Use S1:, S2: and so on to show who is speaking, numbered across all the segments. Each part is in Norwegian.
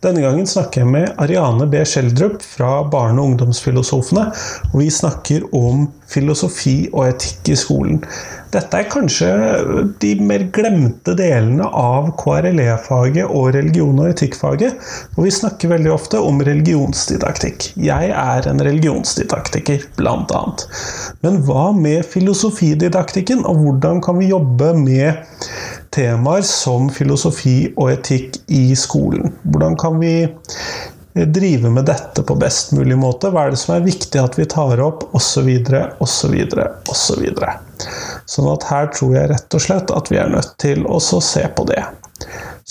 S1: Denne gangen snakker jeg med Ariane B. Schjelderup fra Barne- og ungdomsfilosofene. Og vi snakker om filosofi og etikk i skolen. Dette er kanskje de mer glemte delene av KRLE-faget og religion- og etikkfaget. Og vi snakker veldig ofte om religionsdidaktikk. Jeg er en religionsdidaktiker, annet. Men hva med filosofididaktikken, og hvordan kan vi jobbe med temaer som filosofi og etikk i skolen? Hvordan kan vi drive med dette på best mulig måte? Hva er det som er viktig at vi tar opp? Osv., osv., osv. Sånn at her tror jeg rett og slett at vi er nødt til å se på det.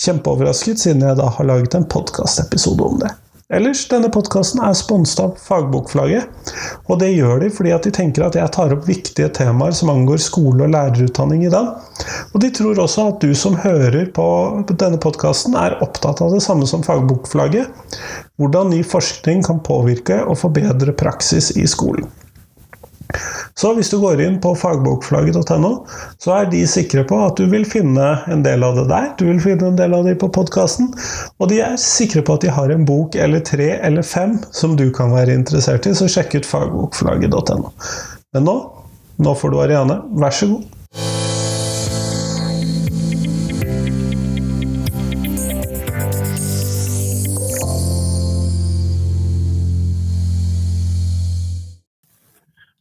S1: Kjempeoverrasket siden jeg da har laget en podkastepisode om det. Ellers, denne podkasten er sponset av Fagbokflagget. Og det gjør de fordi at de tenker at jeg tar opp viktige temaer som angår skole- og lærerutdanning i dag. Og de tror også at du som hører på denne podkasten, er opptatt av det samme som Fagbokflagget. Hvordan ny forskning kan påvirke og forbedre praksis i skolen. Så hvis du går inn på fagbokflagget.no, så er de sikre på at du vil finne en del av det der. Du vil finne en del av det på podkasten. Og de er sikre på at de har en bok eller tre eller fem som du kan være interessert i, så sjekk ut fagbokflagget.no. Men nå, nå får du Ariane. Vær så god.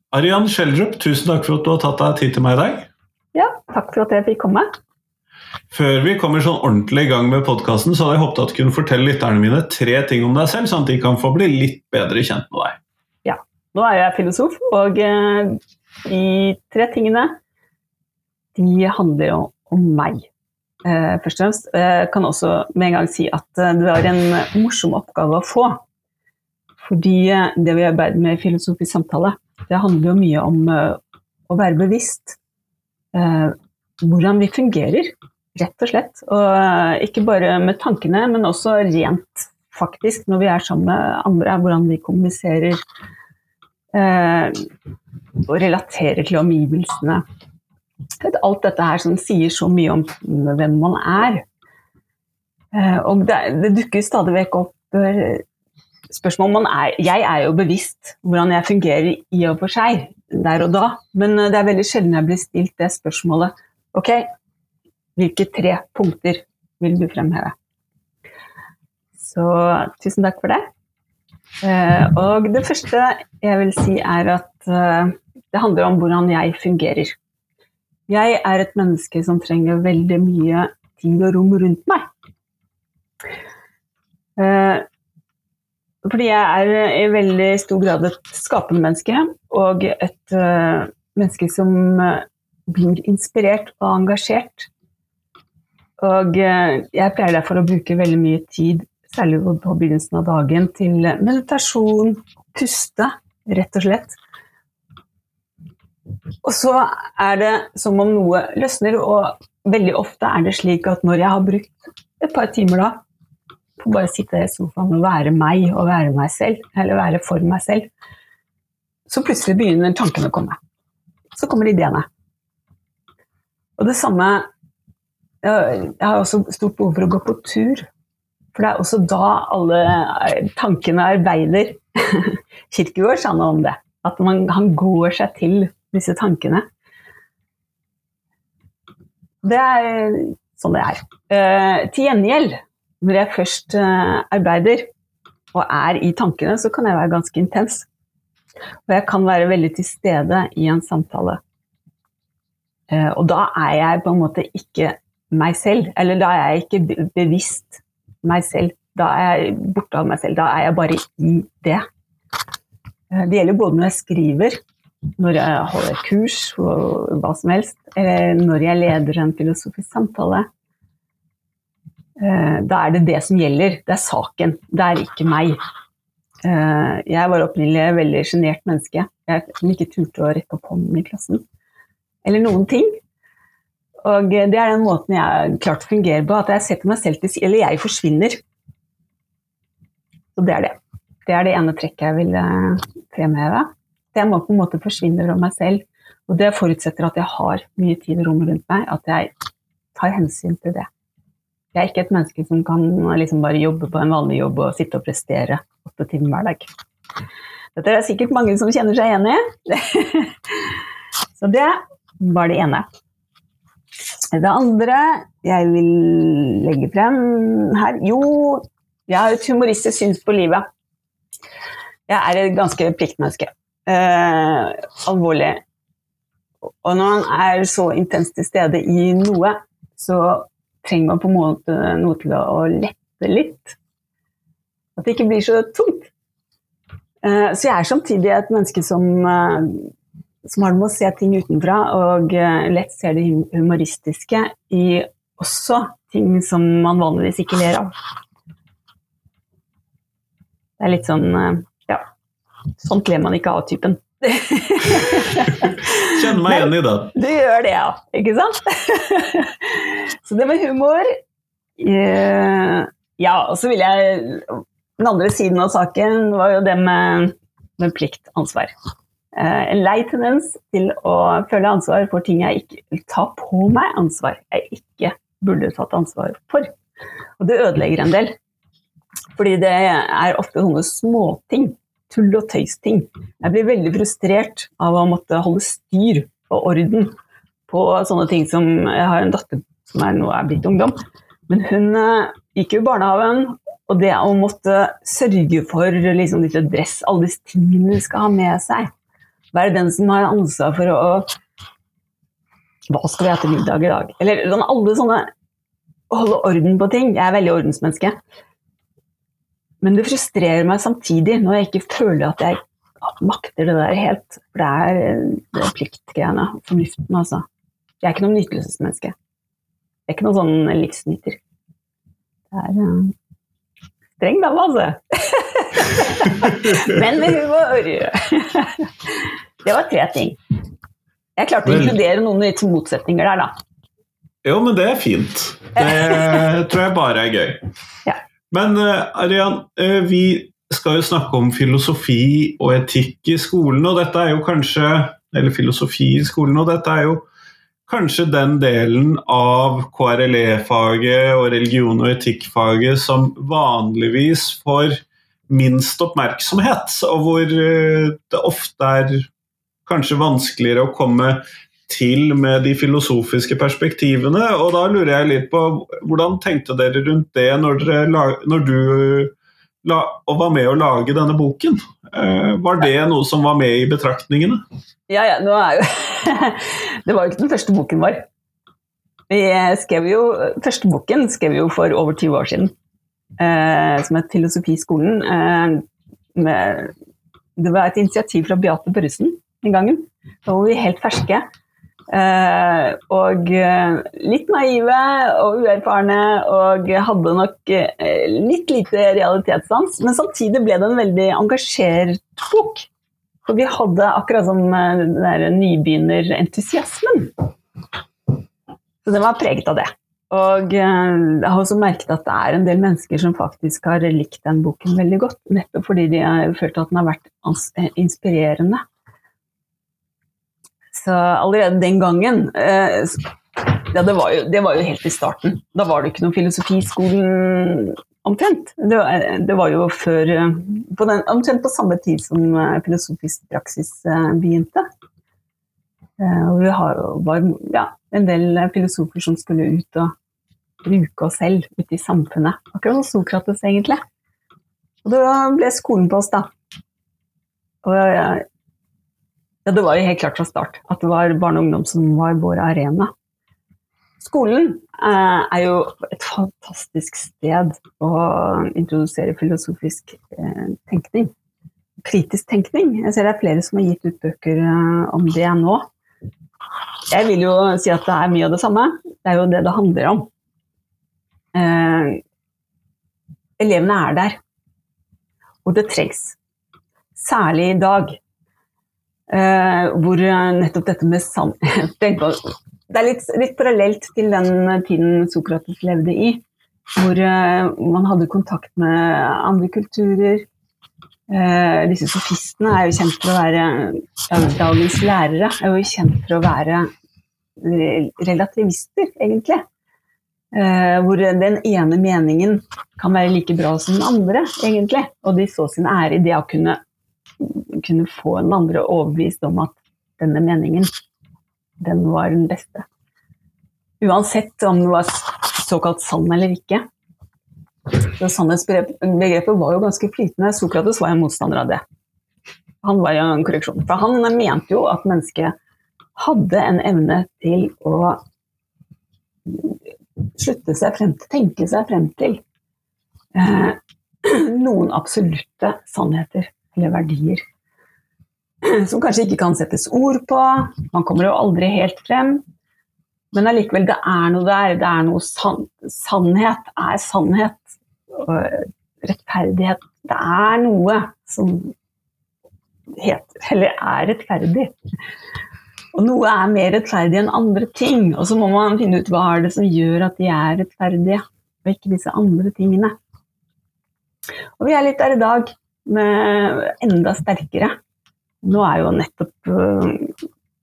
S1: Arian Schjelderup, tusen takk for at du har tatt deg tid til meg i dag.
S2: Ja, takk for at jeg fikk komme.
S1: Før vi kommer sånn ordentlig i gang med podkasten, så hadde jeg håpet at du kunne fortelle lytterne mine tre ting om deg selv, sånn at de kan få bli litt bedre kjent med deg.
S2: Ja. Nå er jeg filosof, og eh, de tre tingene de handler jo om meg. Eh, først og fremst. Jeg kan også med en gang si at eh, det var en morsom oppgave å få. Fordi eh, det vi arbeider med i filosofisk samtale, det handler jo mye om uh, å være bevisst. Uh, hvordan vi fungerer, rett og slett. Og uh, ikke bare med tankene, men også rent faktisk når vi er sammen med andre. Hvordan vi kommuniserer og relaterer til omgivelsene. Alt dette her som sier så mye om hvem man er. og det dukker stadig vekk opp spørsmål man er, Jeg er jo bevisst hvordan jeg fungerer i og for seg der og da, men det er veldig sjelden jeg blir stilt det spørsmålet Ok, hvilke tre punkter vil du fremheve? Så tusen takk for det. Eh, og det første jeg vil si, er at eh, det handler om hvordan jeg fungerer. Jeg er et menneske som trenger veldig mye tid og rom rundt meg. Eh, fordi jeg er i veldig stor grad et skapende menneske, og et uh, menneske som uh, blir inspirert og engasjert. Og uh, jeg pleier derfor å bruke veldig mye tid, særlig på begynnelsen av dagen, til meditasjon, puste, rett og slett. Og så er det som om noe løsner, og veldig ofte er det slik at når jeg har brukt et par timer da, bare sitte i sofaen og være meg og være meg selv, eller være for meg selv, så plutselig begynner tankene å komme. Så kommer ideene. Og det samme Jeg har også stort behov for å gå på tur. For det er også da alle tankene arbeider. Kirkegård sa noe om det. At man, han går seg til disse tankene. Det er sånn det er. Eh, til gjengjeld når jeg først uh, arbeider og er i tankene, så kan jeg være ganske intens. Og jeg kan være veldig til stede i en samtale. Uh, og da er jeg på en måte ikke meg selv. Eller da er jeg ikke bevisst meg selv. Da er jeg borte av meg selv. Da er jeg bare i det. Uh, det gjelder både når jeg skriver, når jeg holder kurs, og hva som helst, eller når jeg leder en filosofisk samtale Eh, da er det det som gjelder. Det er saken. Det er ikke meg. Eh, jeg var opprinnelig et veldig sjenert menneske. Som ikke turte å rekke opp hånden i klassen. Eller noen ting. Og det er den måten jeg klart fungerer på. At jeg setter meg selv til side. Eller jeg forsvinner. Så det er det. Det er det ene trekket jeg vil eh, fremheve. Jeg må på en måte forsvinne fra meg selv Og det forutsetter at jeg har mye tid og rom rundt meg, at jeg tar hensyn til det. Jeg er ikke et menneske som kan liksom bare jobbe på en vanlig jobb og sitte og prestere åtte timer hver dag. Dette er det sikkert mange som kjenner seg igjen i. Så det var det ene. Det andre jeg vil legge frem her Jo, jeg har et humoristisk syns på livet. Jeg er et ganske pliktmenneske. Eh, alvorlig. Og når man er så intenst til stede i noe, så trenger man på en måte noe til å lette litt. At det ikke blir så tungt. Eh, så jeg er samtidig et menneske som, eh, som har det med å se ting utenfra, og eh, lett ser det humoristiske i også ting som man vanligvis ikke ler av. Det er litt sånn Ja, sånt ler man ikke av-typen.
S1: Kjenner meg igjen i det.
S2: Du gjør det, ja. Ikke sant? så det med humor eh, Ja, og så vil jeg Den andre siden av saken var jo det med, med plikt, ansvar. Eh, en lei tendens til å føle ansvar for ting jeg ikke vil ta på meg ansvar. Jeg ikke burde tatt ansvar for. Og det ødelegger en del. Fordi det er ofte sånne småting tull og tøys-ting. Jeg blir veldig frustrert av å måtte holde styr og orden på sånne ting som Jeg har en datter som er, nå er blitt ungdom, men hun uh, gikk jo i barnehagen. Og det å måtte sørge for liksom, litt dress, alle disse tingene de skal ha med seg Være den som har ansvar for å Hva skal vi ha til middag i dag? Eller alle sånne Å holde orden på ting. Jeg er veldig ordensmenneske. Men det frustrerer meg samtidig når jeg ikke føler at jeg makter det der helt. For det er, det er pliktgreiene. Fornuften, altså. Jeg er ikke noe nytelsesmenneske. Jeg er ikke noen sånn livsnyter. Det er uh, streng dame, altså. Men med humor. det var tre ting. Jeg klarte å inkludere noen litt motsetninger der, da.
S1: Jo, men det er fint. Det tror jeg bare er gøy.
S2: Ja.
S1: Men uh, Arian, uh, vi skal jo snakke om filosofi og etikk i skolen, og dette er jo kanskje Eller filosofi i skolen, og dette er jo kanskje den delen av KRLE-faget og religion- og etikkfaget som vanligvis får minst oppmerksomhet, og hvor uh, det ofte er kanskje vanskeligere å komme til med de filosofiske perspektivene. Og da lurer jeg litt på hvordan tenkte dere rundt det når, dere, når du la, var med å lage denne boken? Eh, var det noe som var med i betraktningene?
S2: Ja, ja. Nå er jo Det var jo ikke den første boken vår. Vi skrev jo, Første boken skrev vi jo for over 20 år siden, eh, som het 'Filosofiskolen'. Eh, med, det var et initiativ fra Beate Børresen den gangen. Da var vi helt ferske. Uh, og uh, litt naive og uerfarne og hadde nok eh, litt lite realitetssans. Men samtidig ble det en veldig engasjert bok. For vi hadde akkurat som den der nybegynnerentusiasmen. Så den var preget av det. Og jeg har også merket at det er en del mennesker som faktisk har likt den boken veldig godt. Nettopp fordi de har følt at den har vært inspirerende. Så allerede den gangen eh, ja, det var, jo, det var, jo, helt i starten. Da var det ikke noen filosofiskolen omtrent. Det var, det var jo før eh, på den, Omtrent på samme tid som eh, filosofisk praksis begynte. Og vi har, var ja, en del filosofer som skulle ut og bruke oss selv ute i samfunnet. Akkurat som Sokrates, egentlig. Og da ble skolen på oss, da. Og ja, det var jo helt klart fra start at det var barne og ungdom som var vår arena. Skolen eh, er jo et fantastisk sted å introdusere filosofisk eh, tenkning. Kritisk tenkning. Jeg ser det er flere som har gitt ut bøker eh, om det nå. Jeg vil jo si at det er mye av det samme. Det er jo det det handler om. Eh, elevene er der, og det trengs. Særlig i dag Uh, hvor nettopp dette med sann... det er litt, litt, parallelt til den tiden Sokrates levde i. Hvor uh, man hadde kontakt med andre kulturer. Uh, disse sofistene er jo kjent for å være ja, Dagens lærere er jo kjent for å være relativister, egentlig. Eh, hvor den ene meningen kan være like bra som den andre, egentlig. Og de så sin ære i det å kunne, kunne få den andre overbevist om at denne meningen, den var den beste. Uansett om den var såkalt sann eller ikke. Så Sannhetsbegrepet var jo ganske flytende. Sokrates var en motstander av det. Han var jo en korreksjon. For han mente jo at mennesket hadde en evne til å slutte seg frem til, tenke seg frem til eh, noen absolutte sannheter eller verdier. Som kanskje ikke kan settes ord på. Man kommer jo aldri helt frem. Men allikevel, det er noe der. Det er noe san Sannhet er sannhet og rettferdighet Det er noe som heter, eller er rettferdig. Og noe er mer rettferdig enn andre ting. Og så må man finne ut hva er det som gjør at de er rettferdige, og ikke disse andre tingene. Og vi er litt der i dag, med enda sterkere. Nå er jo nettopp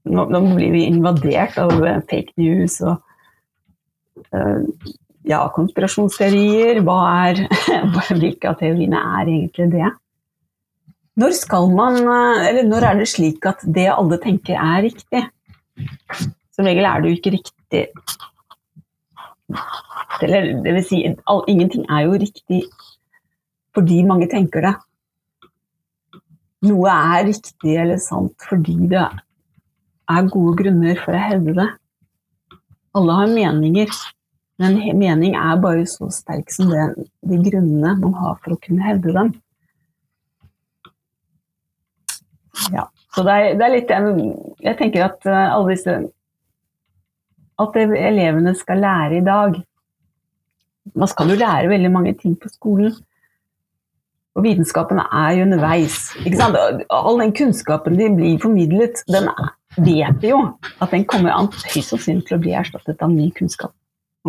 S2: Nå, nå blir vi invadert av fake news og uh, ja, konspirasjonsteorier. Hva er, hvilke av teoriene er egentlig det? Når skal man, eller når er det slik at det alle tenker er riktig? Som regel er det jo ikke riktig. Eller det vil si, ingenting er jo riktig fordi mange tenker det. Noe er riktig eller sant fordi det er gode grunner for å hevde det. Alle har meninger, men mening er bare så sterk som det, de grunnene man har for å kunne hevde dem. Ja, så det er, det er litt Jeg tenker at eh, alle disse At elevene skal lære i dag Man skal jo lære veldig mange ting på skolen. Og vitenskapen er jo underveis. All den kunnskapen de blir formidlet, den vet vi jo at den kommer an høyst sannsynlig til å bli erstattet av ny kunnskap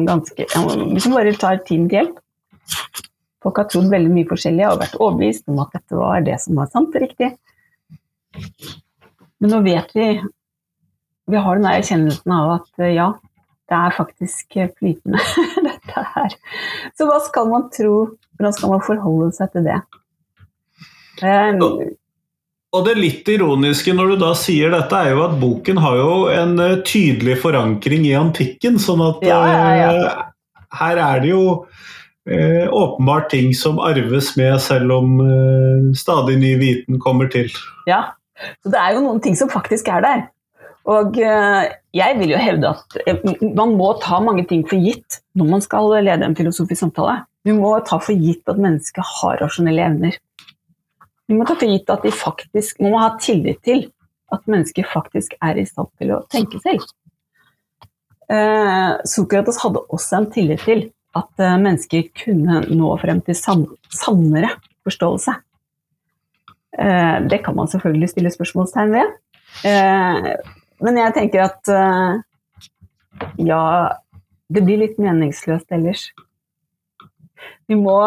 S2: ganske, hvis man bare tar tiden til hjelp. Folk har trodd veldig mye forskjellig og vært overbevist om at dette var det som var sant og riktig. Men nå vet vi Vi har den erkjennelsen av at ja, det er faktisk flytende, dette her. Så hva skal man tro? Hvordan skal man forholde seg til det? Um,
S1: og det litt ironiske når du da sier dette, er jo at boken har jo en uh, tydelig forankring i antikken. Sånn at
S2: ja, ja, ja.
S1: Uh, her er det jo eh, åpenbart ting som arves med, selv om stadig ny viten kommer til.
S2: Ja, så det er jo noen ting som faktisk er der. Og jeg vil jo hevde at man må ta mange ting for gitt når man skal lede en filosofisk samtale. Vi må ta for gitt at mennesket har rasjonelle evner. Vi må ta for gitt at de faktisk må ha tillit til at mennesker faktisk er i stand til å tenke selv. Eh, Sokrates hadde også en tillit til at eh, mennesker kunne nå frem til sann, sannere forståelse. Eh, det kan man selvfølgelig stille spørsmålstegn ved. Eh, men jeg tenker at uh, ja, det blir litt meningsløst ellers. Vi må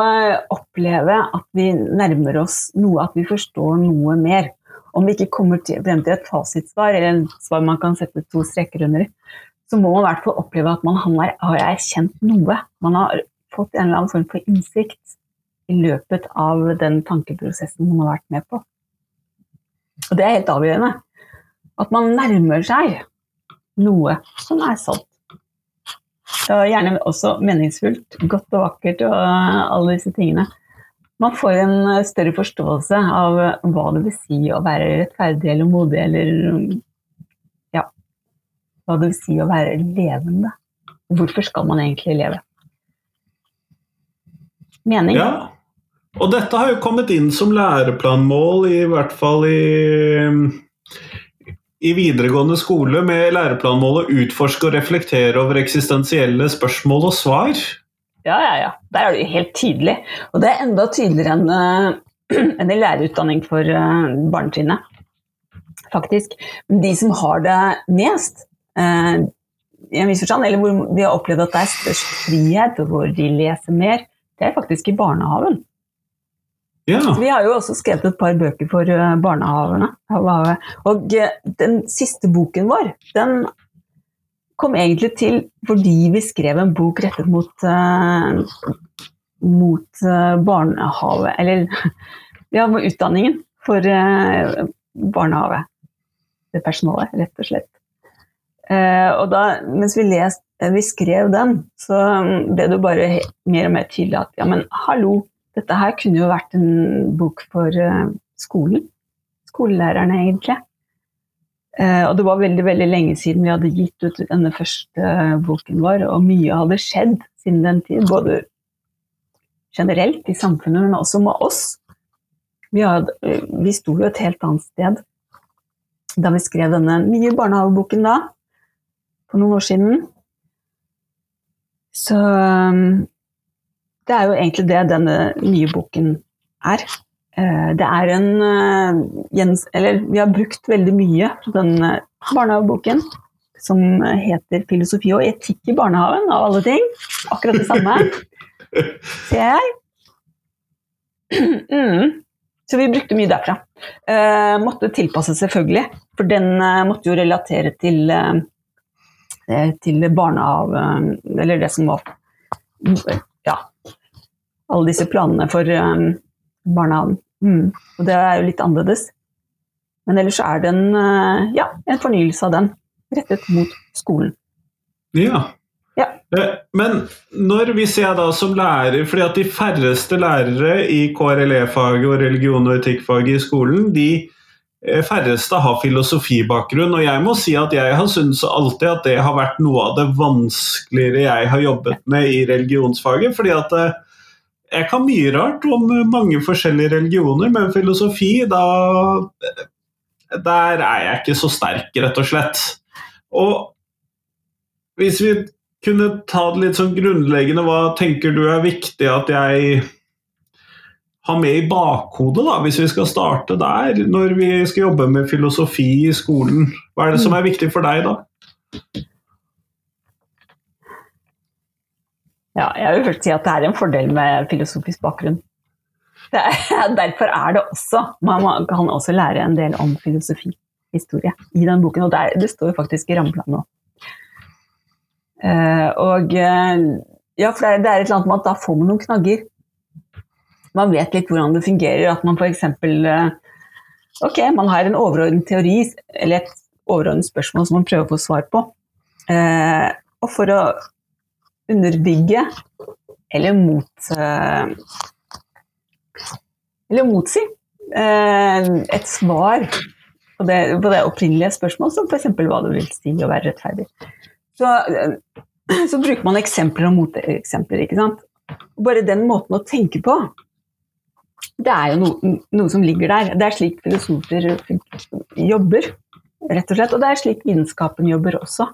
S2: oppleve at vi nærmer oss noe, at vi forstår noe mer. Om vi ikke kommer til, frem til et fasitsvar, eller en svar man kan sette to streker under, så må man i hvert fall oppleve at man har, har erkjent noe. Man har fått en eller annen form for innsikt i løpet av den tankeprosessen man har vært med på. Og det er helt avgjørende. At man nærmer seg noe som er sant. Og gjerne også meningsfullt, godt og vakkert og alle disse tingene. Man får en større forståelse av hva det vil si å være rettferdig eller modig, eller ja, hva det vil si å være levende. Hvorfor skal man egentlig leve? Mening.
S1: Ja, og dette har jo kommet inn som læreplanmål, i hvert fall i i videregående skole med læreplanmålet utforske og reflektere over eksistensielle spørsmål og svar?
S2: Ja, ja, ja. Der er jo helt tydelig. Og det er enda tydeligere enn, uh, enn i lærerutdanning for uh, barnetrinnet, faktisk. De som har det mest, uh, i en viss forstand, eller hvor de har opplevd at det er størst frihet, og hvor de leser mer, det er faktisk i barnehagen.
S1: Ja.
S2: Vi har jo også skrevet et par bøker for eh, barnehagene. Og eh, den siste boken vår, den kom egentlig til fordi vi skrev en bok rettet mot, uh, mot barnehage Eller ja, utdanningen for uh, barnehage. Det personalet, rett og slett. og da, mens vi, lest, vi skrev den, så ble det jo bare mer og mer tydelig at ja, men hallo, dette her kunne jo vært en bok for skolen. Skolelærerne, egentlig. Eh, og det var veldig veldig lenge siden vi hadde gitt ut denne første boken vår, og mye hadde skjedd siden den tid. Både generelt i samfunnet, men også med oss. Vi, hadde, vi sto jo et helt annet sted da vi skrev denne nye barnehageboken da, for noen år siden. Så det er jo egentlig det denne nye boken er. Eh, det er en eh, Eller vi har brukt veldig mye den eh, barnehageboken som heter 'Filosofi og etikk i barnehagen', av alle ting. Akkurat det samme, ser jeg. Mm. Så vi brukte mye derfra. Eh, måtte tilpasse, selvfølgelig, for den eh, måtte jo relatere til, eh, til barnehage Eller det som var. Alle disse planene for barnehagen. Mm. Og det er jo litt annerledes. Men ellers er det en, uh, ja, en fornyelse av den, rettet mot skolen.
S1: Ja.
S2: ja.
S1: Eh, men når vi ser da som lærer, fordi at de færreste lærere i KRLE-faget og religion- og etikkfaget i skolen, de eh, færreste har filosofibakgrunn. Og jeg må si at jeg har syntes alltid at det har vært noe av det vanskeligere jeg har jobbet med i religionsfaget. fordi at jeg kan mye rart om mange forskjellige religioner, men filosofi, da Der er jeg ikke så sterk, rett og slett. Og hvis vi kunne ta det litt sånn grunnleggende, hva tenker du er viktig at jeg har med i bakhodet, da, hvis vi skal starte der, når vi skal jobbe med filosofi i skolen? Hva er det som er viktig for deg, da?
S2: Ja, jeg vil si at det er en fordel med filosofisk bakgrunn. Er, derfor er det også Man kan også lære en del om filosofihistorie i den boken. Og der, det står faktisk i rammeplanen òg. Uh, og uh, ja, for det er, et eller annet med at da får man noen knagger. Man vet litt hvordan det fungerer. At man f.eks. Eh, ok, man har en overordnet teori eller et overordnet spørsmål som man prøver å få svar på. Og for å underbygge eller mot eh, Eller motsi eh, et svar på det, på det opprinnelige spørsmålet, som f.eks. hva det vil si å være rettferdig. Så, eh, så bruker man eksempler og moteksempler. ikke sant? Bare den måten å tenke på, det er jo noe, noe, som ligger der. Det er slik filosofer jobber, rett og slett. Og det er slik vitenskapen jobber også.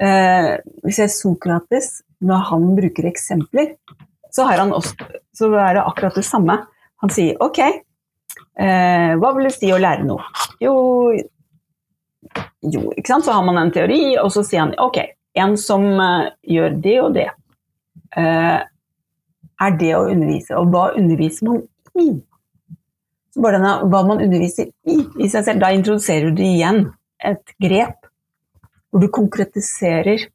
S2: Eh, hvis jeg Sokrates, når han bruker eksempler, så, også, så, er det akkurat det samme. Han sier ok, eh, hva vil det si å lære noe? Jo, jo ikke sant? Så har man en teori, og så sier han ok, en som eh, gjør det og det, uh, er det å undervise. Og hva underviser man i? Så bare denne, hva man underviser i i seg selv, da introduserer du igjen et grep hvor du konkretiserer.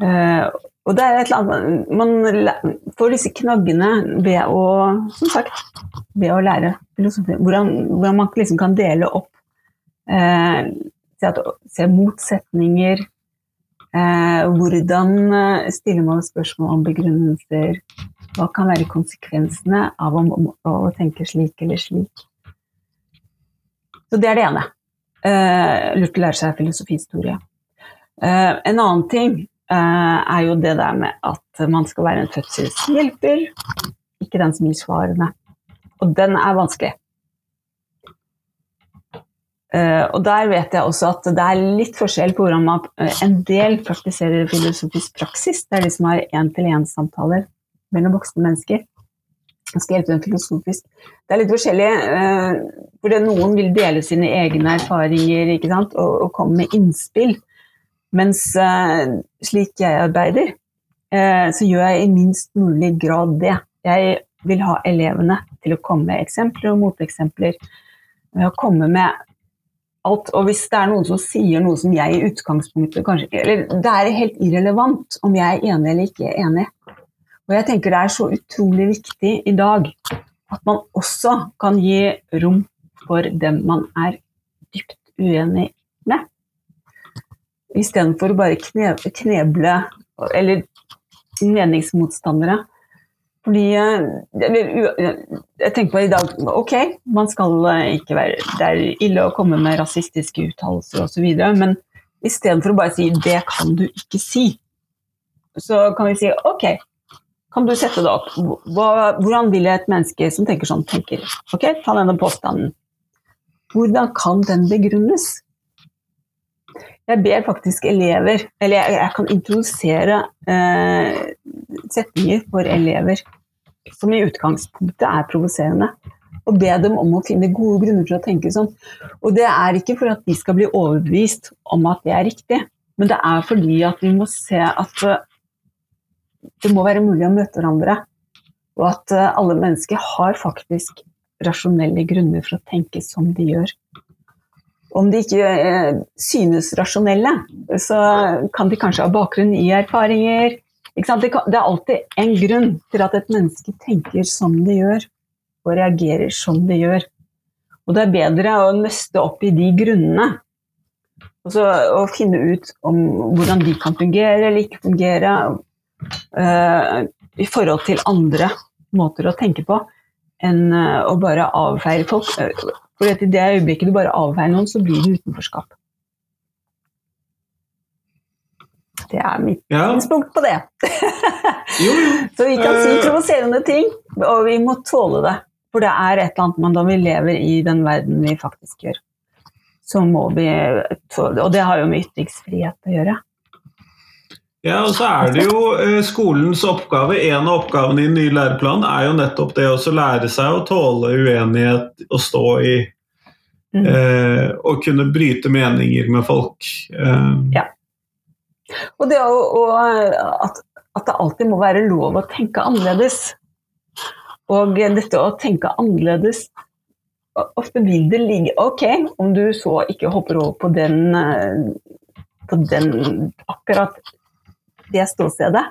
S2: Uh, og det er et eller annet Man får disse knaggene ved å, som sagt, ved å lære filosofi. Hvordan, hvordan man liksom kan dele opp uh, at, se, motsetninger. Uh, hvordan stiller man spørsmål om begrunnelser? Hva kan være konsekvensene av å, å, å tenke slik eller slik? Så det er det ene lurt å lære seg filosofihistorie. Uh, en annen ting uh, er jo det der med at man skal være en fødselshjelper, ikke den som gir svarene. Og den er vanskelig. Og der vet jeg også at det er litt forskjell på hvordan man En del praktiserer filosofisk praksis. Det er de som har én-til-én-samtaler mellom voksne mennesker. Hjelpe dem filosofisk. Det er litt forskjellig, uh, fordi noen vil dele sine egne erfaringer og, og, komme med innspill. Mens uh, slik jeg arbeider, uh, så gjør jeg i minst mulig grad det. Jeg vil ha elevene til å komme med eksempler og moteksempler. Å komme med alt. Og hvis det er noen som sier noe som jeg i utgangspunktet kanskje Eller det er helt irrelevant om jeg er enig eller ikke enig. Og jeg tenker det er så utrolig viktig i dag at man også kan gi rom for dem man er dypt uenig med. Istedenfor å bare kneble eller meningsmotstandere. Fordi eller, Jeg tenker på i dag Ok, man skal ikke være Det er ille å komme med rasistiske uttalelser osv., men istedenfor å bare si 'det kan du ikke si', så kan vi si 'ok, kan du sette det opp'? Hvordan vil et menneske som tenker sånn, tenker? Ok, ta denne påstanden. Hvordan kan den begrunnes? Jeg ber faktisk elever, eller jeg, jeg kan introdusere eh, setninger for elever som i utgangspunktet er provoserende. Og be dem om å finne gode grunner til å tenke sånn. Og det er ikke for at de skal bli overbevist om at det er riktig, men det er fordi at vi må se at det må være mulig å møte hverandre. Og at eh, alle mennesker har faktisk rasjonelle grunner for å tenke som de gjør om de ikke eh, synes rasjonelle, så kan de kanskje ha bakgrunn i erfaringer. Det, er alltid en grunn til at et menneske tenker som det gjør, og reagerer som det gjør. Og det er bedre å nøste opp i de grunnene og, så, og finne ut om hvordan de kan fungere eller ikke fungere i forhold til andre måter å tenke på enn uh, å bare avfeire folk. For i det øyeblikket du bare avfeier noen, så blir det utenforskap. Det er mitt ja. på det. jo, jo. Så vi kan si eh. provoserende ting, og vi må tåle det. For det er et eller annet med når vi lever i den verden vi faktisk gjør. Så må vi tåle det. Og det har jo med ytringsfrihet å gjøre.
S1: Ja, og så er det jo eh, skolens oppgave. En av oppgavene i den nye læreplanen er jo nettopp det å lære seg å tåle uenighet og stå i mm. eh, Og kunne bryte meninger med folk. Eh.
S2: Ja. Og det å, og at, at, det alltid må være lov å tenke annerledes. Og dette å tenke annerledes Ofte vil det ligge Ok, om du så ikke hopper over på den, eh, på den akkurat det ståstedet,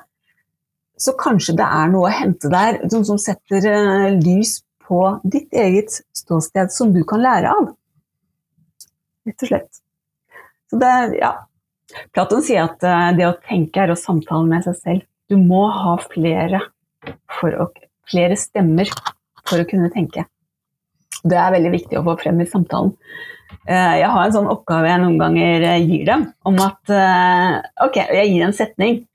S2: så kanskje det er noe å hente der som, som setter uh, lys på ditt eget ståsted som du kan lære av. Rett og slett. Så det, ja. Platon sier at uh, det å tenke er å samtale med seg selv. Du må ha flere, å, flere stemmer for å kunne tenke. Det er veldig viktig å få frem i samtalen. Uh, jeg har en sånn oppgave jeg noen ganger gir dem, om at Ok, jeg gir en setning Eh,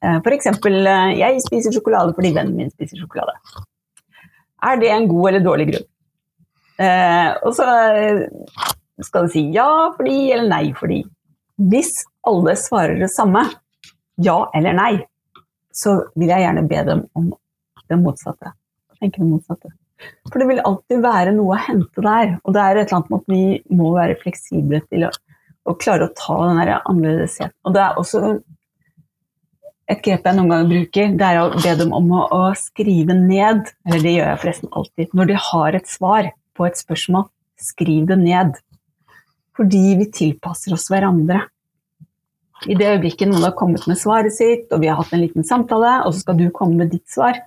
S2: F.eks.: eh, Jeg spiser sjokolade fordi vennen min spiser sjokolade. Er det en god eller dårlig grunn? Eh, og så skal du si ja fordi eller nei fordi. Hvis alle svarer det samme, ja eller nei, så vil jeg gjerne be dem om det motsatte. Tenke det motsatte. For det vil alltid være noe å hente der. Og det er et eller annet med at vi må være fleksible til å, å klare å ta den annerledesheten. Og det er også et grep jeg noen ganger bruker, det er å be dem om å, å, skrive ned, eller det gjør jeg forresten alltid, når de har et svar på et spørsmål, skriv det ned. Fordi vi tilpasser oss hverandre. I det øyeblikket noen har kommet med svaret sitt, og vi har hatt en liten samtale, og så skal du komme med ditt svar,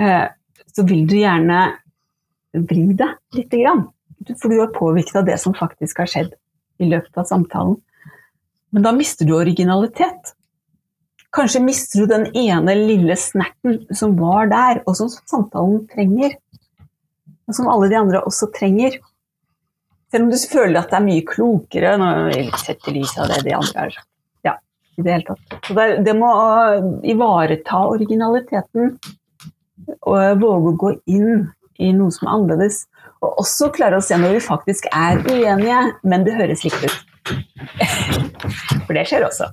S2: eh, så vil du gjerne vri det lite grann. For du er påvirket av det som faktisk har skjedd i løpet av samtalen. Men da mister du originalitet. Kanskje mister du den ene lille snerten som var der, og som samtalen trenger. Og som alle de andre også trenger. Selv om du føler at det er mye klokere når vi setter lys av det de andre har Ja, i det hele tatt. Så det, det må ivareta originaliteten og våge å gå inn i noe som er annerledes. Og også klare å se når vi faktisk er uenige, men det høres likt ut. For det skjer også.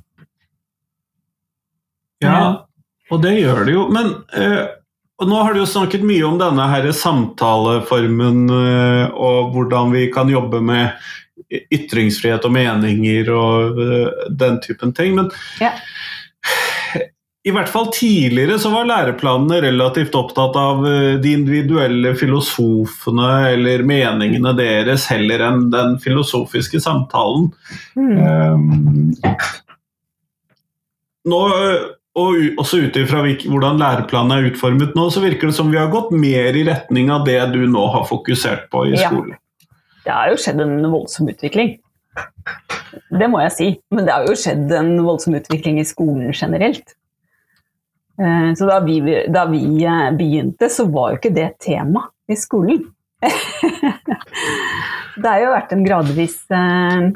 S1: Ja, og det gjør det jo. Men eh, nå har du jo snakket mye om denne her samtaleformen eh, og hvordan vi kan jobbe med ytringsfrihet og meninger og eh, den typen ting. Men
S2: ja.
S1: i hvert fall tidligere så var læreplanene relativt opptatt av eh, de individuelle filosofene eller meningene deres heller enn den filosofiske samtalen.
S2: Mm.
S1: Um, nå, og også ut ifra hvordan læreplanen er utformet nå, så virker det som vi har gått mer i retning av det du nå har fokusert på i skolen. Ja.
S2: Det har jo skjedd en voldsom utvikling. Det må jeg si. Men det har jo skjedd en voldsom utvikling i skolen generelt. Eh, så da vi, da vi eh, begynte, så var jo ikke det tema i skolen. det har jo vært en gradvis eh,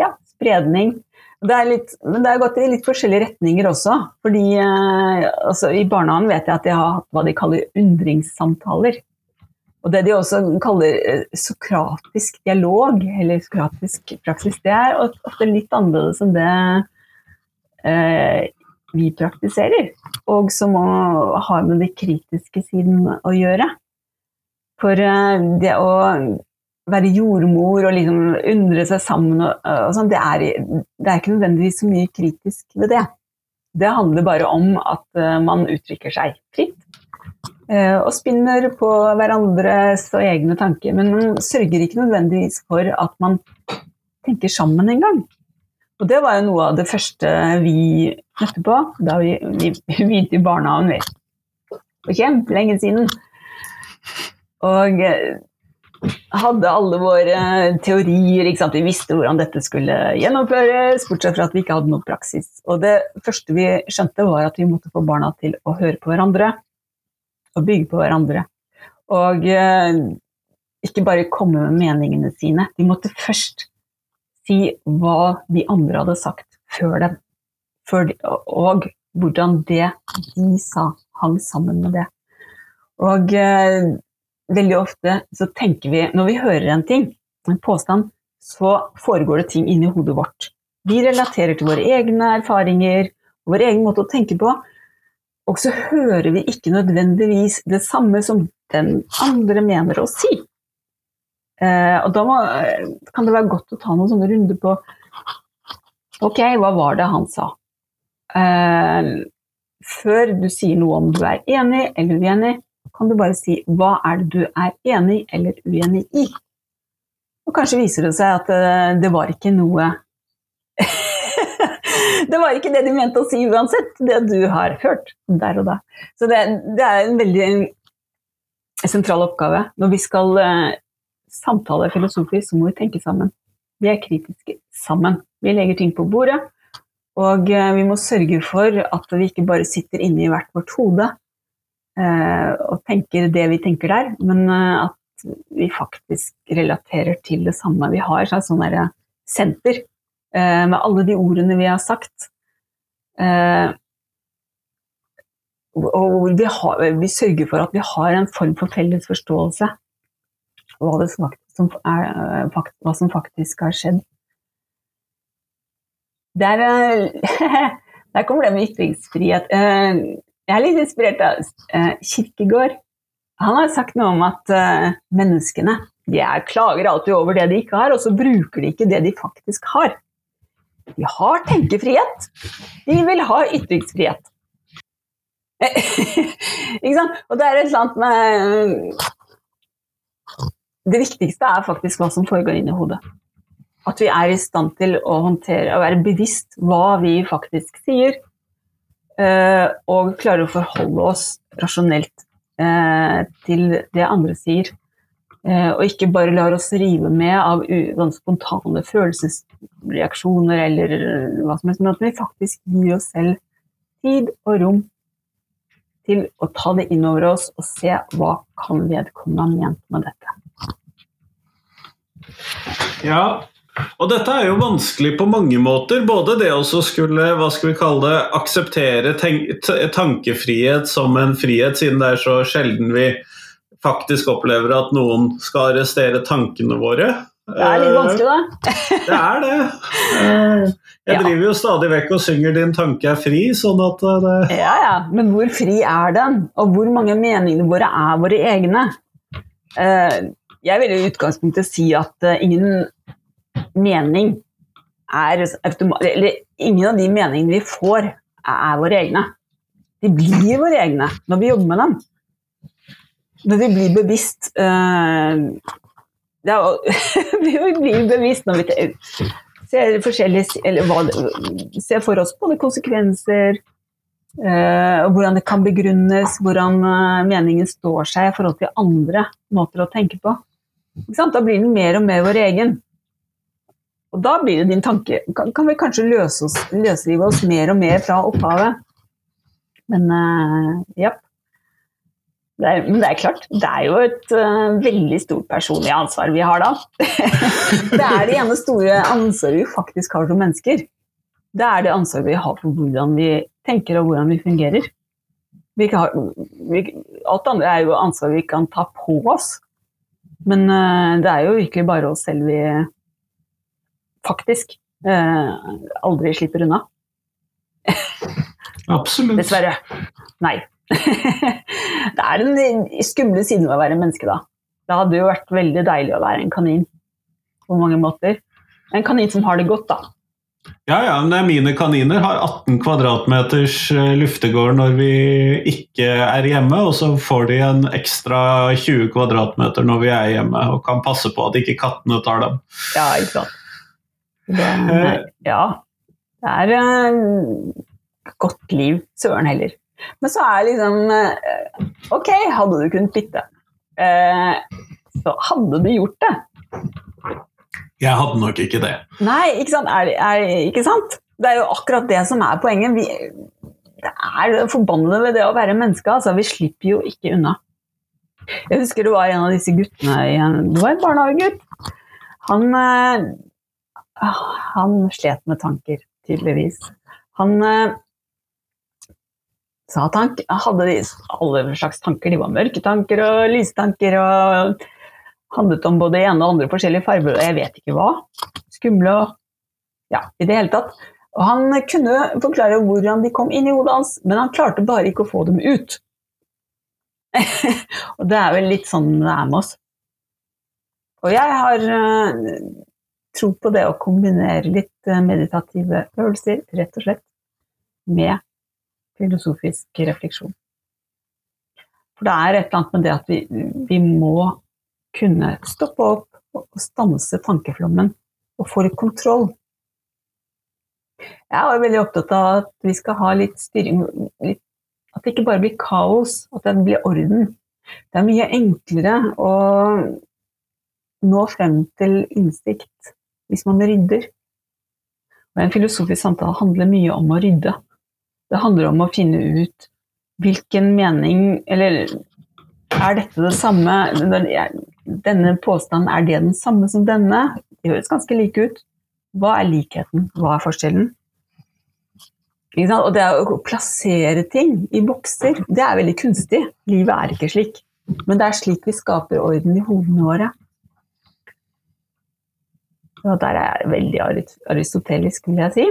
S2: ja, spredning. Det litt, men det har gått i litt forskjellige retninger også. fordi altså, I barnehagen vet jeg at de har hatt hva de kaller undringssamtaler. Og det de også kaller sokratisk dialog, eller sokratisk praksis, det er ofte litt annerledes enn det eh, vi praktiserer, og som har med det kritiske siden å gjøre. For eh, det å være jordmor og liksom undre seg sammen og, og sånn, det, det, er ikke nødvendigvis så mye kritisk ved det. Det handler bare om at eh, man uttrykker seg fritt. Eh, og spinner på hverandres og egne tanker. Men man sørger ikke nødvendigvis for at man tenker sammen engang. Og det var jo noe av det første vi møtte på da vi, vi, begynte i barnehagen. For kjempelenge siden. Og eh, hadde alle våre teorier. Vi visste hvordan dette skulle gjennomføres, bortsett fra at vi ikke hadde noen praksis. Og det første vi skjønte, var at vi måtte få barna til å høre på hverandre. Og bygge på hverandre. Og eh, ikke bare komme med meningene sine. De måtte først si hva de andre hadde sagt før dem, før de, og hvordan det de sa, hang sammen med det. Og eh, veldig ofte så tenker vi, når vi hører en ting, en påstand, så foregår det ting inni hodet vårt. Vi relaterer til våre egne erfaringer, vår egen måte å tenke på. Og så hører vi ikke nødvendigvis det samme som den andre mener å si. Eh, og da må, kan det være godt å ta noen sånne runder på Ok, hva var det han sa? Eh, før du sier noe om du er enig eller uenig, kan du bare si hva er det du er enig eller uenig i? Og kanskje viser det seg at eh, det var ikke noe Det var ikke det de mente å si uansett, det du har hørt der og da. Så det, det er en veldig sentral oppgave når vi skal eh, samtale filosofisk, så må vi tenke sammen. Vi er kritiske sammen. Vi legger ting på bordet, og eh, vi må sørge for at vi ikke bare sitter inne i hvert vårt hode og tenker det vi tenker der, men eh, at vi faktisk relaterer til det samme. Vi har et sånn senter med alle de ordene vi har sagt. Og vi, har, vi sørger for at vi har en form for felles forståelse hva, er, eh, hva som faktisk har skjedd. Der, eh, der kommer det med ytringsfrihet. Eh, jeg er litt inspirert av Kirkegård. Han har sagt noe om at menneskene de er, klager alltid over det de ikke har, og så bruker de ikke det de faktisk har. De har tenkefrihet. De vil ha ytringsfrihet. ikke sant? Og det er et eller annet med det viktigste er faktisk hva som foregår inni hodet. At vi er i stand til å håndtere og være bevisst hva vi faktisk sier, eh, og klarer å forholde oss rasjonelt eh, til det andre sier. Eh, og ikke bare lar oss rive med av spontane følelsesreaksjoner eller hva som helst, men at vi faktisk gir oss selv tid og rom til å ta det inn over oss og se hva kan vedkommende ha ment med dette.
S1: Ja, og dette er jo vanskelig på mange måter. Både det å skulle hva skal vi kalle det, akseptere tankefrihet som en frihet, siden det er så sjelden vi faktisk opplever at noen skal arrestere tankene våre.
S2: Det er litt vanskelig, da.
S1: det er det. Jeg driver jo stadig vekk og synger 'Din tanke er fri', sånn at det
S2: Ja ja, men hvor fri er den? Og hvor mange meningene våre er våre egne? Eh, jeg vil i utgangspunktet si at ingen mening er Eller ingen av de meningene vi får, er, våre egne. De blir våre egne når vi jobber med dem. Når vi blir bevisst uh, ja, Vi blir bevisst når vi ser forskjellige eller hva, Ser for oss både konsekvenser, uh, hvordan det kan begrunnes, hvordan eh, meningen står seg i forhold til andre måter å tenke på. Da blir den mer og mer vår egen. Og da blir det din tanke Kan, kan vi kanskje løse oss, løsrive oss mer og mer fra opphavet? Men uh, ja. Det er, men det er klart, det er jo et uh, veldig stort personlig ansvar vi har da. det er det ene store ansvaret vi faktisk har som mennesker. Det er det ansvaret vi har for hvordan vi tenker og hvordan vi fungerer. Vi har, vi, alt andre er jo ansvar vi kan ta på oss. Men uh, det er jo virkelig bare oss selv vi faktisk eh, aldri slipper unna.
S3: Absolutt.
S2: Dessverre. Nei. det er den skumle siden ved å være menneske, da. Det hadde jo vært veldig deilig å være en kanin på mange måter. En kanin som har det godt, da.
S3: Ja, ja, men mine kaniner har 18 kvadratmeters eh, luftegård når vi ikke er hjemme, og så får de en ekstra 20 kvadratmeter når vi er hjemme, og kan passe på at ikke kattene tar dem.
S2: Ja, ikke sant. Det, ja. Det er et godt liv. Søren heller. Men så er liksom eh, Ok, hadde du kunnet eh, så hadde du gjort det.
S3: Jeg hadde nok ikke det.
S2: Nei, ikke sant? Er, er, ikke sant? Det er jo akkurat det som er poenget. Vi, det er det forbannede ved det å være menneske. Altså. Vi slipper jo ikke unna. Jeg husker det var en av disse guttene i en, Det var en barnehagegutt. Han, eh, han slet med tanker, tydeligvis. Han eh, sa at han hadde alle slags tanker. De var mørke tanker og lystanker. og handlet om både ene og andre forskjellige farger, og jeg vet ikke hva. Skumle og ja, i det hele tatt. Og han kunne forklare hvordan de kom inn i hodet hans, men han klarte bare ikke å få dem ut. og det er vel litt sånn det er med oss. Og jeg har uh, tro på det å kombinere litt uh, meditative øvelser, rett og slett, med filosofisk refleksjon. For det er et eller annet med det at vi, vi må kunne stoppe opp og stanse tankeflommen og få litt kontroll. Jeg er veldig opptatt av at vi skal ha litt styring, litt, at det ikke bare blir kaos, at det blir orden. Det er mye enklere å nå frem til innsikt hvis man rydder. Og En filosofisk samtale handler mye om å rydde. Det handler om å finne ut hvilken mening Eller er dette det samme Denne påstanden, er det den samme som denne? De høres ganske like ut. Hva er likheten? Hva er forskjellen? Og det å plassere ting i bokser, det er veldig kunstig. Livet er ikke slik. Men det er slik vi skaper orden i hodene våre. Og der er jeg veldig aristotelisk, vil jeg si.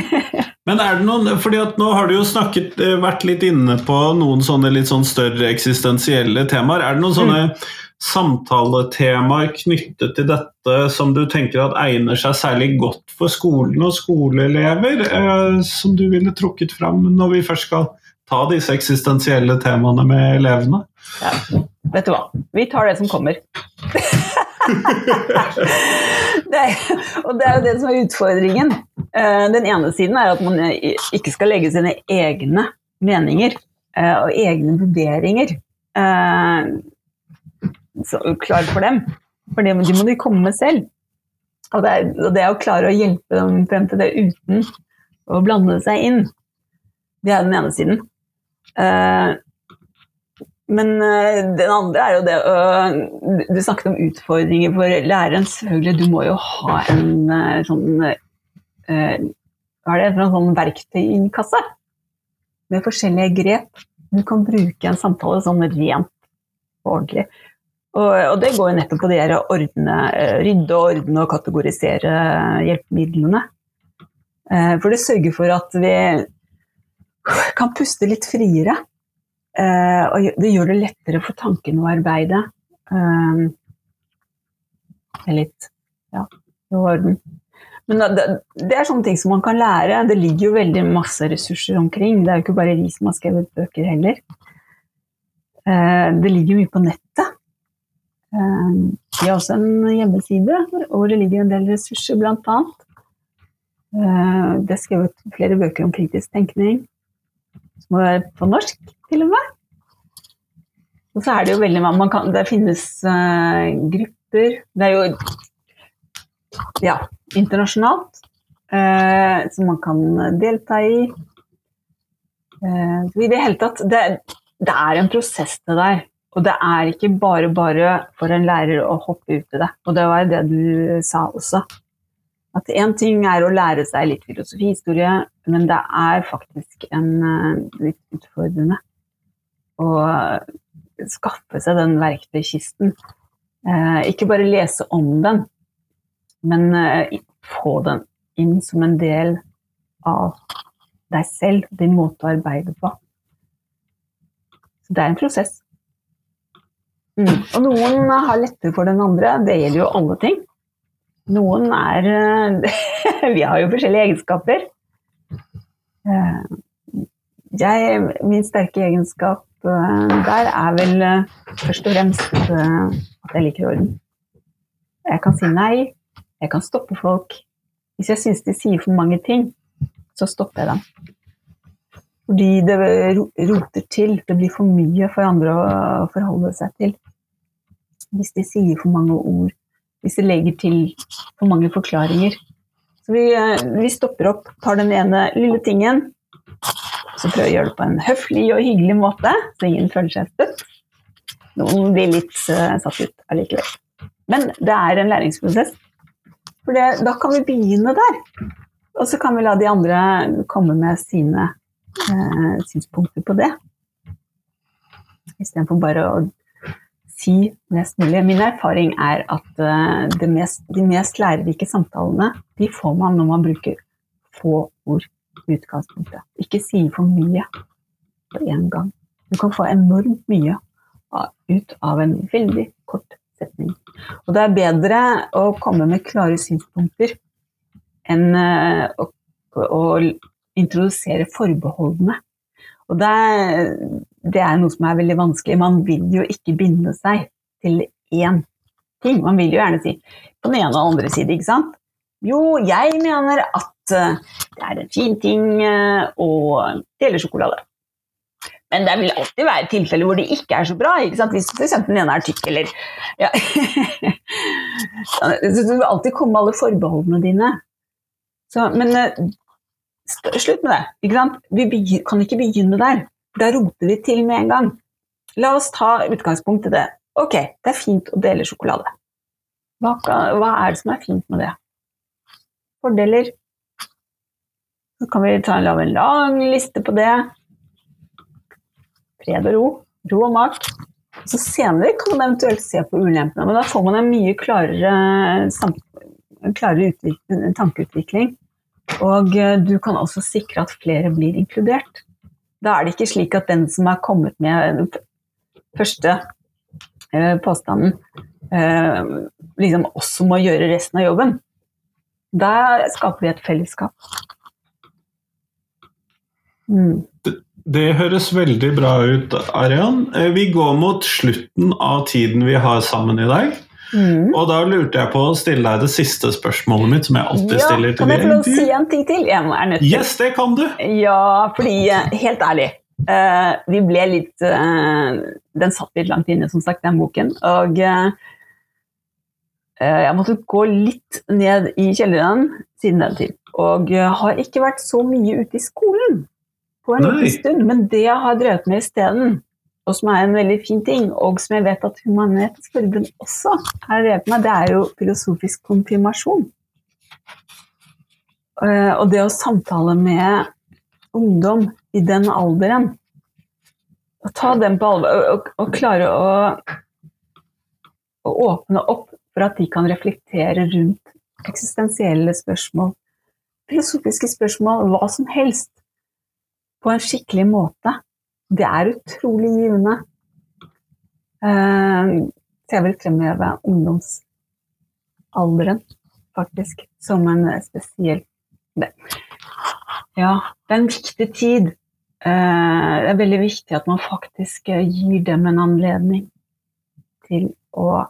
S3: Men er det noen, fordi at Nå har du jo snakket, vært litt inne på noen sånne litt sånn større eksistensielle temaer. Er det noen sånne mm. samtaletemaer knyttet til dette som du tenker at egner seg særlig godt for skolen og skoleelever, eh, som du ville trukket fram når vi først skal ta disse eksistensielle temaene med elevene?
S2: Ja, vet du hva, vi tar det som kommer. det er, og det er jo det som er utfordringen. Den ene siden er at man ikke skal legge sine egne meninger og egne vurderinger klar for dem. For de må de komme med selv. Og det, er, og det er å klare å hjelpe dem frem til det uten å blande seg inn. Det er den ene siden. Men den andre er jo det Du snakket om utfordringer for læreren. Selvfølgelig, du må jo ha en sånn Hva er det for en sånn verktøykasse med forskjellige grep du kan bruke en samtale sånn rent og ordentlig. Og, og det går jo nettopp på det å ordne, rydde ordne og kategorisere hjelpemidlene. For det sørger for at vi kan puste litt friere. Uh, og det gjør det lettere for tankene å arbeide. Uh, litt ja, i orden. Men det, det er sånne ting som man kan lære. Det ligger jo veldig masse ressurser omkring. Det er jo ikke bare vi som har skrevet bøker heller. Eh, Det ligger mye på nettet. Eh, Vi har også en hjemmeside hvor det ligger en del ressurser, annet. Eh, Det er skrevet flere bøker om kritisk tenkning, som er på norsk, til og med. Og så er det jo veldig man kan, Det finnes uh, grupper Det er jo ja, internasjonalt uh, som man kan delta i. Uh, I det hele tatt det, det er en prosess, det der. Og det er ikke bare bare for en lærer å hoppe ut i det. Og det var jo det du sa også. At én ting er å lære seg litt filosofihistorie, men det er faktisk en eh, litt utfordrende å skaffe seg den verktøykisten. Eh, ikke bare lese om den, men eh, få den inn som en del av deg selv, din måte å arbeide på. Så det er en prosess. Mm. Og noen har lettere for den andre. Det gjelder jo alle ting. Noen er eh, Vi har jo forskjellige egenskaper. Eh, Jeg, min sterke egenskap eh, der er vel først og fremst at jeg liker orden. Jeg kan si nei. Jeg kan stoppe folk. Hvis jeg syns de sier for mange ting, så stopper jeg dem. Fordi det roter til. Det blir for mye for andre å forholde seg til. Hvis de sier for mange ord. Hvis det legger til for mange forklaringer. Så vi, eh, vi stopper opp, tar den ene lille tingen, så prøver vi å gjøre det på en høflig og hyggelig måte, så ingen føler seg støtt. Noen blir litt uh, satt ut allikevel. Men det er en læringsprosess. For det, da kan vi begynne der. Og så kan vi la de andre komme med sine uh, synspunkter på det. Istedenfor bare å si mest mulig. Min erfaring er at eh, det mest, de mest lærerike samtalene de får man når man bruker få ord i utgangspunktet. Ikke si for mye på én gang. Du kan få enormt mye ut av en veldig kort setning. Og det er bedre å komme med klare synspunkter enn eh, å, å introdusere forbeholdene. Og det det er noe som er veldig vanskelig. Man vil jo ikke binde seg til én ting. Man vil jo gjerne si på den ene og andre side, ikke sant? Jo, jeg mener at eh, det er en fin ting eh, å dele sjokolade. Men det vil alltid være tilfeller hvor det ikke er så bra. Ikke sant? Hvis f.eks. den ene er tykk, eller ja. Så Du vil alltid komme med alle forbeholdene dine. Så, men eh, slutt med det. Ikke sant? Vi kan ikke begynne der, for da roter vi til med en gang. La oss ta utgangspunkt i det. Ok, det er fint å dele sjokolade. Hva, hva er det som er fint med det? Fordeler. Så kan vi ta, lage en lang liste på det. Fred og ro. Ro og mak. Så senere kan man eventuelt se på ulempene, men da får man en mye klarere, klarere utvikling, tankeutvikling. Og eh, du kan også sikre at flere blir inkludert. Da er det ikke slik at den som har kommet med den første eh, påstanden, eh, liksom også må gjøre resten av jobben. Da skaper vi et fellesskap. Mm.
S3: Det høres veldig bra ut, Arian. Vi går mot slutten av tiden vi har sammen i dag.
S2: Mm.
S3: Og da lurte jeg på å stille deg det siste spørsmålet mitt, som jeg alltid
S2: Ja,
S3: stiller til
S2: kan jeg få lov å si en ting til? Jeg er nødt til.
S3: Yes, det kan du!
S2: Ja, fordi eh, helt ærlig uh, Vi ble litt uh, Den satt litt langt inne, som sagt, den boken. Og eh, jeg måtte gå litt ned i kjelleren siden den tid. Og har ikke vært så mye ute i skolen på en liten stund. Men det jeg har drevet med isteden, og som er en veldig fin ting, og som jeg vet at Human-Etisk Forbund også har drevet med, det er jo filosofisk konfirmasjon. Eh, og det å samtale med ungdom i den alderen. og ta dem på alvor og, og, klare å, å åpne opp for at de kan reflektere rundt eksistensielle spørsmål, filosofiske spørsmål, hva som helst, på en skikkelig måte. Det er utrolig givende. Eh, så jeg vil fremheve ungdomsalderen, faktisk. Som en spesiell. Ja, det er en viktig tid. Eh, det er veldig viktig at man faktisk eh, gir dem en anledning til å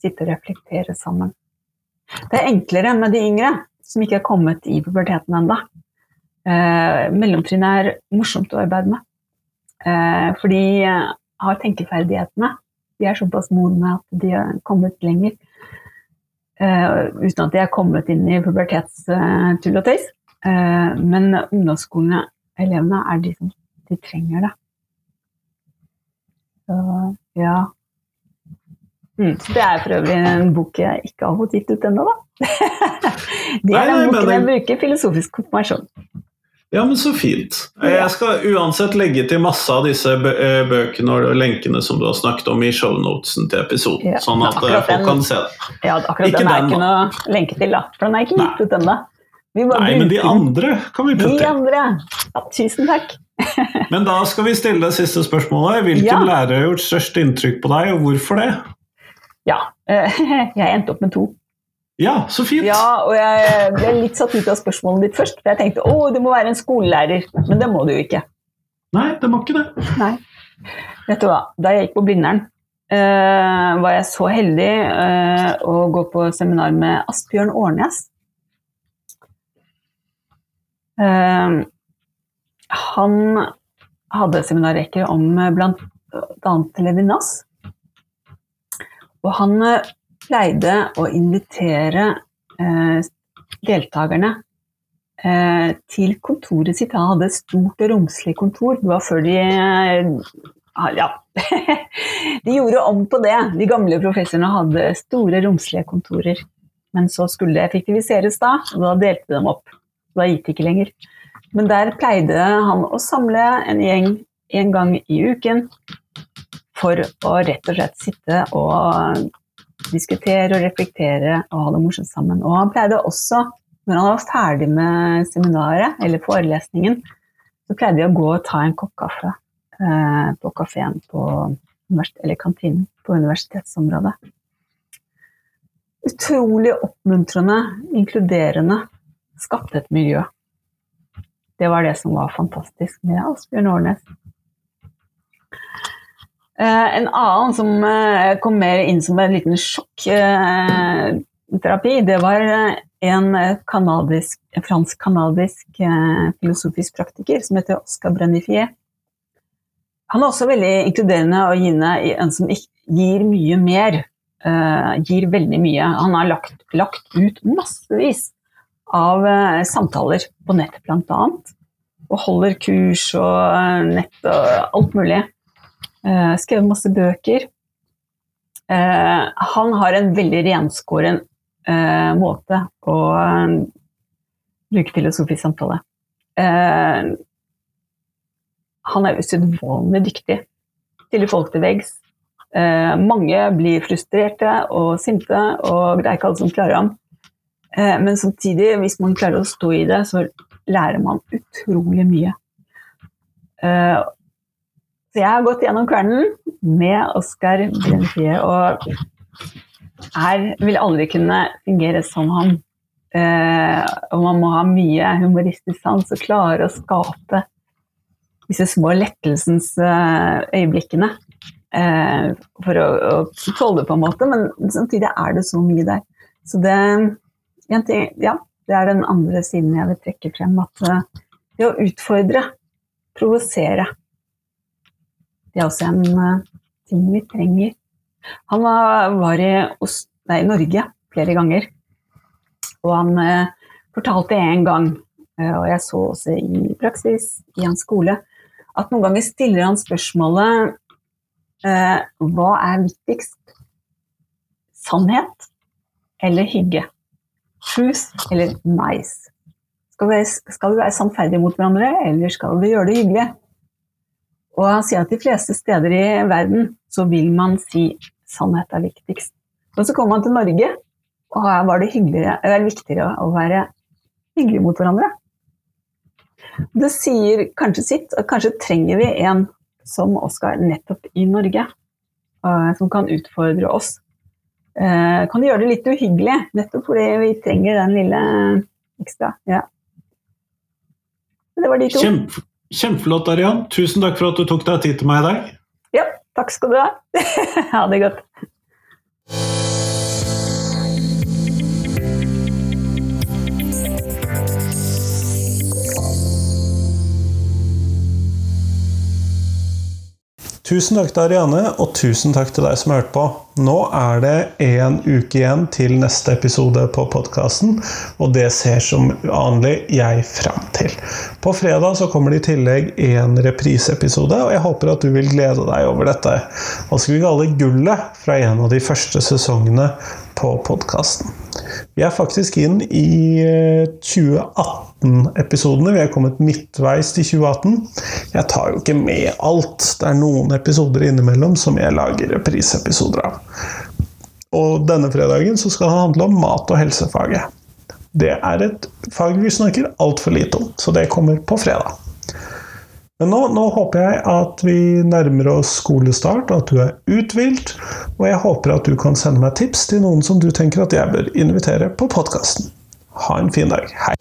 S2: sitte og reflektere sammen. Det er enklere med de yngre, som ikke er kommet i puberteten ennå. Eh, mellomtrinnet er morsomt å arbeide med. Eh, for de har tenkeferdighetene. De er såpass modne at de har kommet lenger. Uh, uten at de er kommet inn i pubertetstull og tøys. Uh, men ungdomsskolene, elevene, er de som de trenger det. Så ja. Mm, så det er for øvrig en bok jeg ikke har fått gitt ut ennå, da. det er den boken jeg bruker filosofisk konfirmasjon.
S3: Ja, men så fint. Jeg skal uansett legge til masse av disse eh, bøkene og lenkene som du har snakket om i shownotesen til episoden, ja, sånn at eh, folk den, kan se det.
S2: Ja, akkurat ikke den er den, ikke noe lenke til, da. For den er ikke gitt ut ennå.
S3: Nei, men de andre kan vi putte
S2: De andre. Ja, tusen takk.
S3: men da skal vi stille det siste spørsmålet. Hvilken ja. lærer har gjort størst inntrykk på deg, og hvorfor det?
S2: Ja, jeg endte opp med to.
S3: Ja, så fint.
S2: Ja, og jeg ble litt satt ut av spørsmålet ditt først. For jeg tenkte å, du må være en skolelærer. Men det må du jo ikke.
S3: Nei, det må ikke det.
S2: Nei. Vet du hva, da jeg gikk på Blindern, uh, var jeg så heldig uh, å gå på seminar med Asbjørn Årnes. Uh, han hadde seminarrekker om bl.a. Levinas. Og han pleide å invitere eh, deltakerne eh, til kontoret sitt. Han hadde et stort og romslig kontor. Det var før de eh, Ja. de gjorde om på det. De gamle professorene hadde store, romslige kontorer. Men så skulle det effektiviseres da, og da delte de opp. Da gikk det ikke lenger. Men der pleide han å samle en gjeng en gang i uken for å rett og slett sitte og diskutere og reflektere og ha det morsomt sammen. Og han pleide også, når han var ferdig med seminaret eller forelesningen, så pleide vi å gå og ta en kopp kaffe eh, på kafeen eller kantinen på universitetsområdet. Utrolig oppmuntrende, inkluderende. Skapte et miljø. Det var det som var fantastisk med Asbjørn Årnes. Eh, en annen som eh, kom mer inn som en liten sjokkterapi, det var eh, en fransk-canadisk filosofisk praktiker som heter Oscar Brennifier. Han er også veldig inkluderende og givende, en som gir mye mer. gir veldig mye. Han har lagt, lagt ut massevis av samtaler på nett, bl.a. Og holder kurs og nett og alt mulig. Uh, skrevet masse bøker. Uh, han har en veldig renskåren uh, måte å bruke filosofisk samtale. han er usedvanlig dyktig. Stiller folk til veggs. mange blir frustrerte og sinte og det er ikke alle som klarer ham. men samtidig, hvis man klarer å stå i det, så lærer man utrolig mye. Så jeg har gått gjennom kvelden med Oskar Brentie og her vil aldri kunne fungere som han. Eh, og man må ha mye humoristisk sans og klare å skape disse små lettelsens eh, øyeblikkene. Eh, for å, å tåle på en måte, men samtidig er det så mye der. Så det, ting, ja, det er den andre siden jeg vil trekke frem. At eh, det å utfordre, provosere, det er også en uh, ting vi trenger. Han var, var i, nei, Norge flere ganger, og han uh, fortalte en gang, uh, og jeg så også i praksis i hans skole, at noen ganger stiller han spørsmålet hva er viktigst? Sannhet eller hygge? Truth eller nice? Skal vi, skal vi være sannferdige mot hverandre, eller skal vi gjøre det hyggelig? Og han sier at de fleste steder i verden så vil man si sannhet er viktigst. Og så kommer man til Norge, og her var det, det viktigere å være hyggelig mot hverandre. Det sier kanskje sitt, og kanskje trenger vi en som Oskar nettopp i Norge, uh, som kan utfordre oss Kan kan gjøre det litt uhyggelig, nettopp fordi vi trenger den lille ekstra. Ja. Det var de to.
S3: Kjempe, kjempeflott, Arian. Tusen takk for at du tok deg tid til meg i dag.
S2: Ja, takk skal du ha. ha det godt.
S1: Tusen takk til Ariane, og tusen takk til deg som har hørt på. Nå er det én uke igjen til neste episode på podkasten, og det ser som vanlig jeg fram til. På fredag så kommer det i tillegg en repriseepisode, og jeg håper at du vil glede deg over dette. Hva skal vi kalle gullet fra en av de første sesongene på podkasten? Vi er faktisk inn i 2018-episodene. Vi er kommet midtveis til 2018. Jeg tar jo ikke med alt. Det er noen episoder innimellom som jeg lager reprisepisoder av. Og denne fredagen så skal det handle om mat- og helsefaget. Det er et fag vi snakker altfor lite om, så det kommer på fredag. Men nå, nå, håper jeg at vi nærmer oss skolestart, at du er uthvilt. Og jeg håper at du kan sende meg tips til noen som du tenker at jeg bør invitere på podkasten. Ha en fin dag. Hei!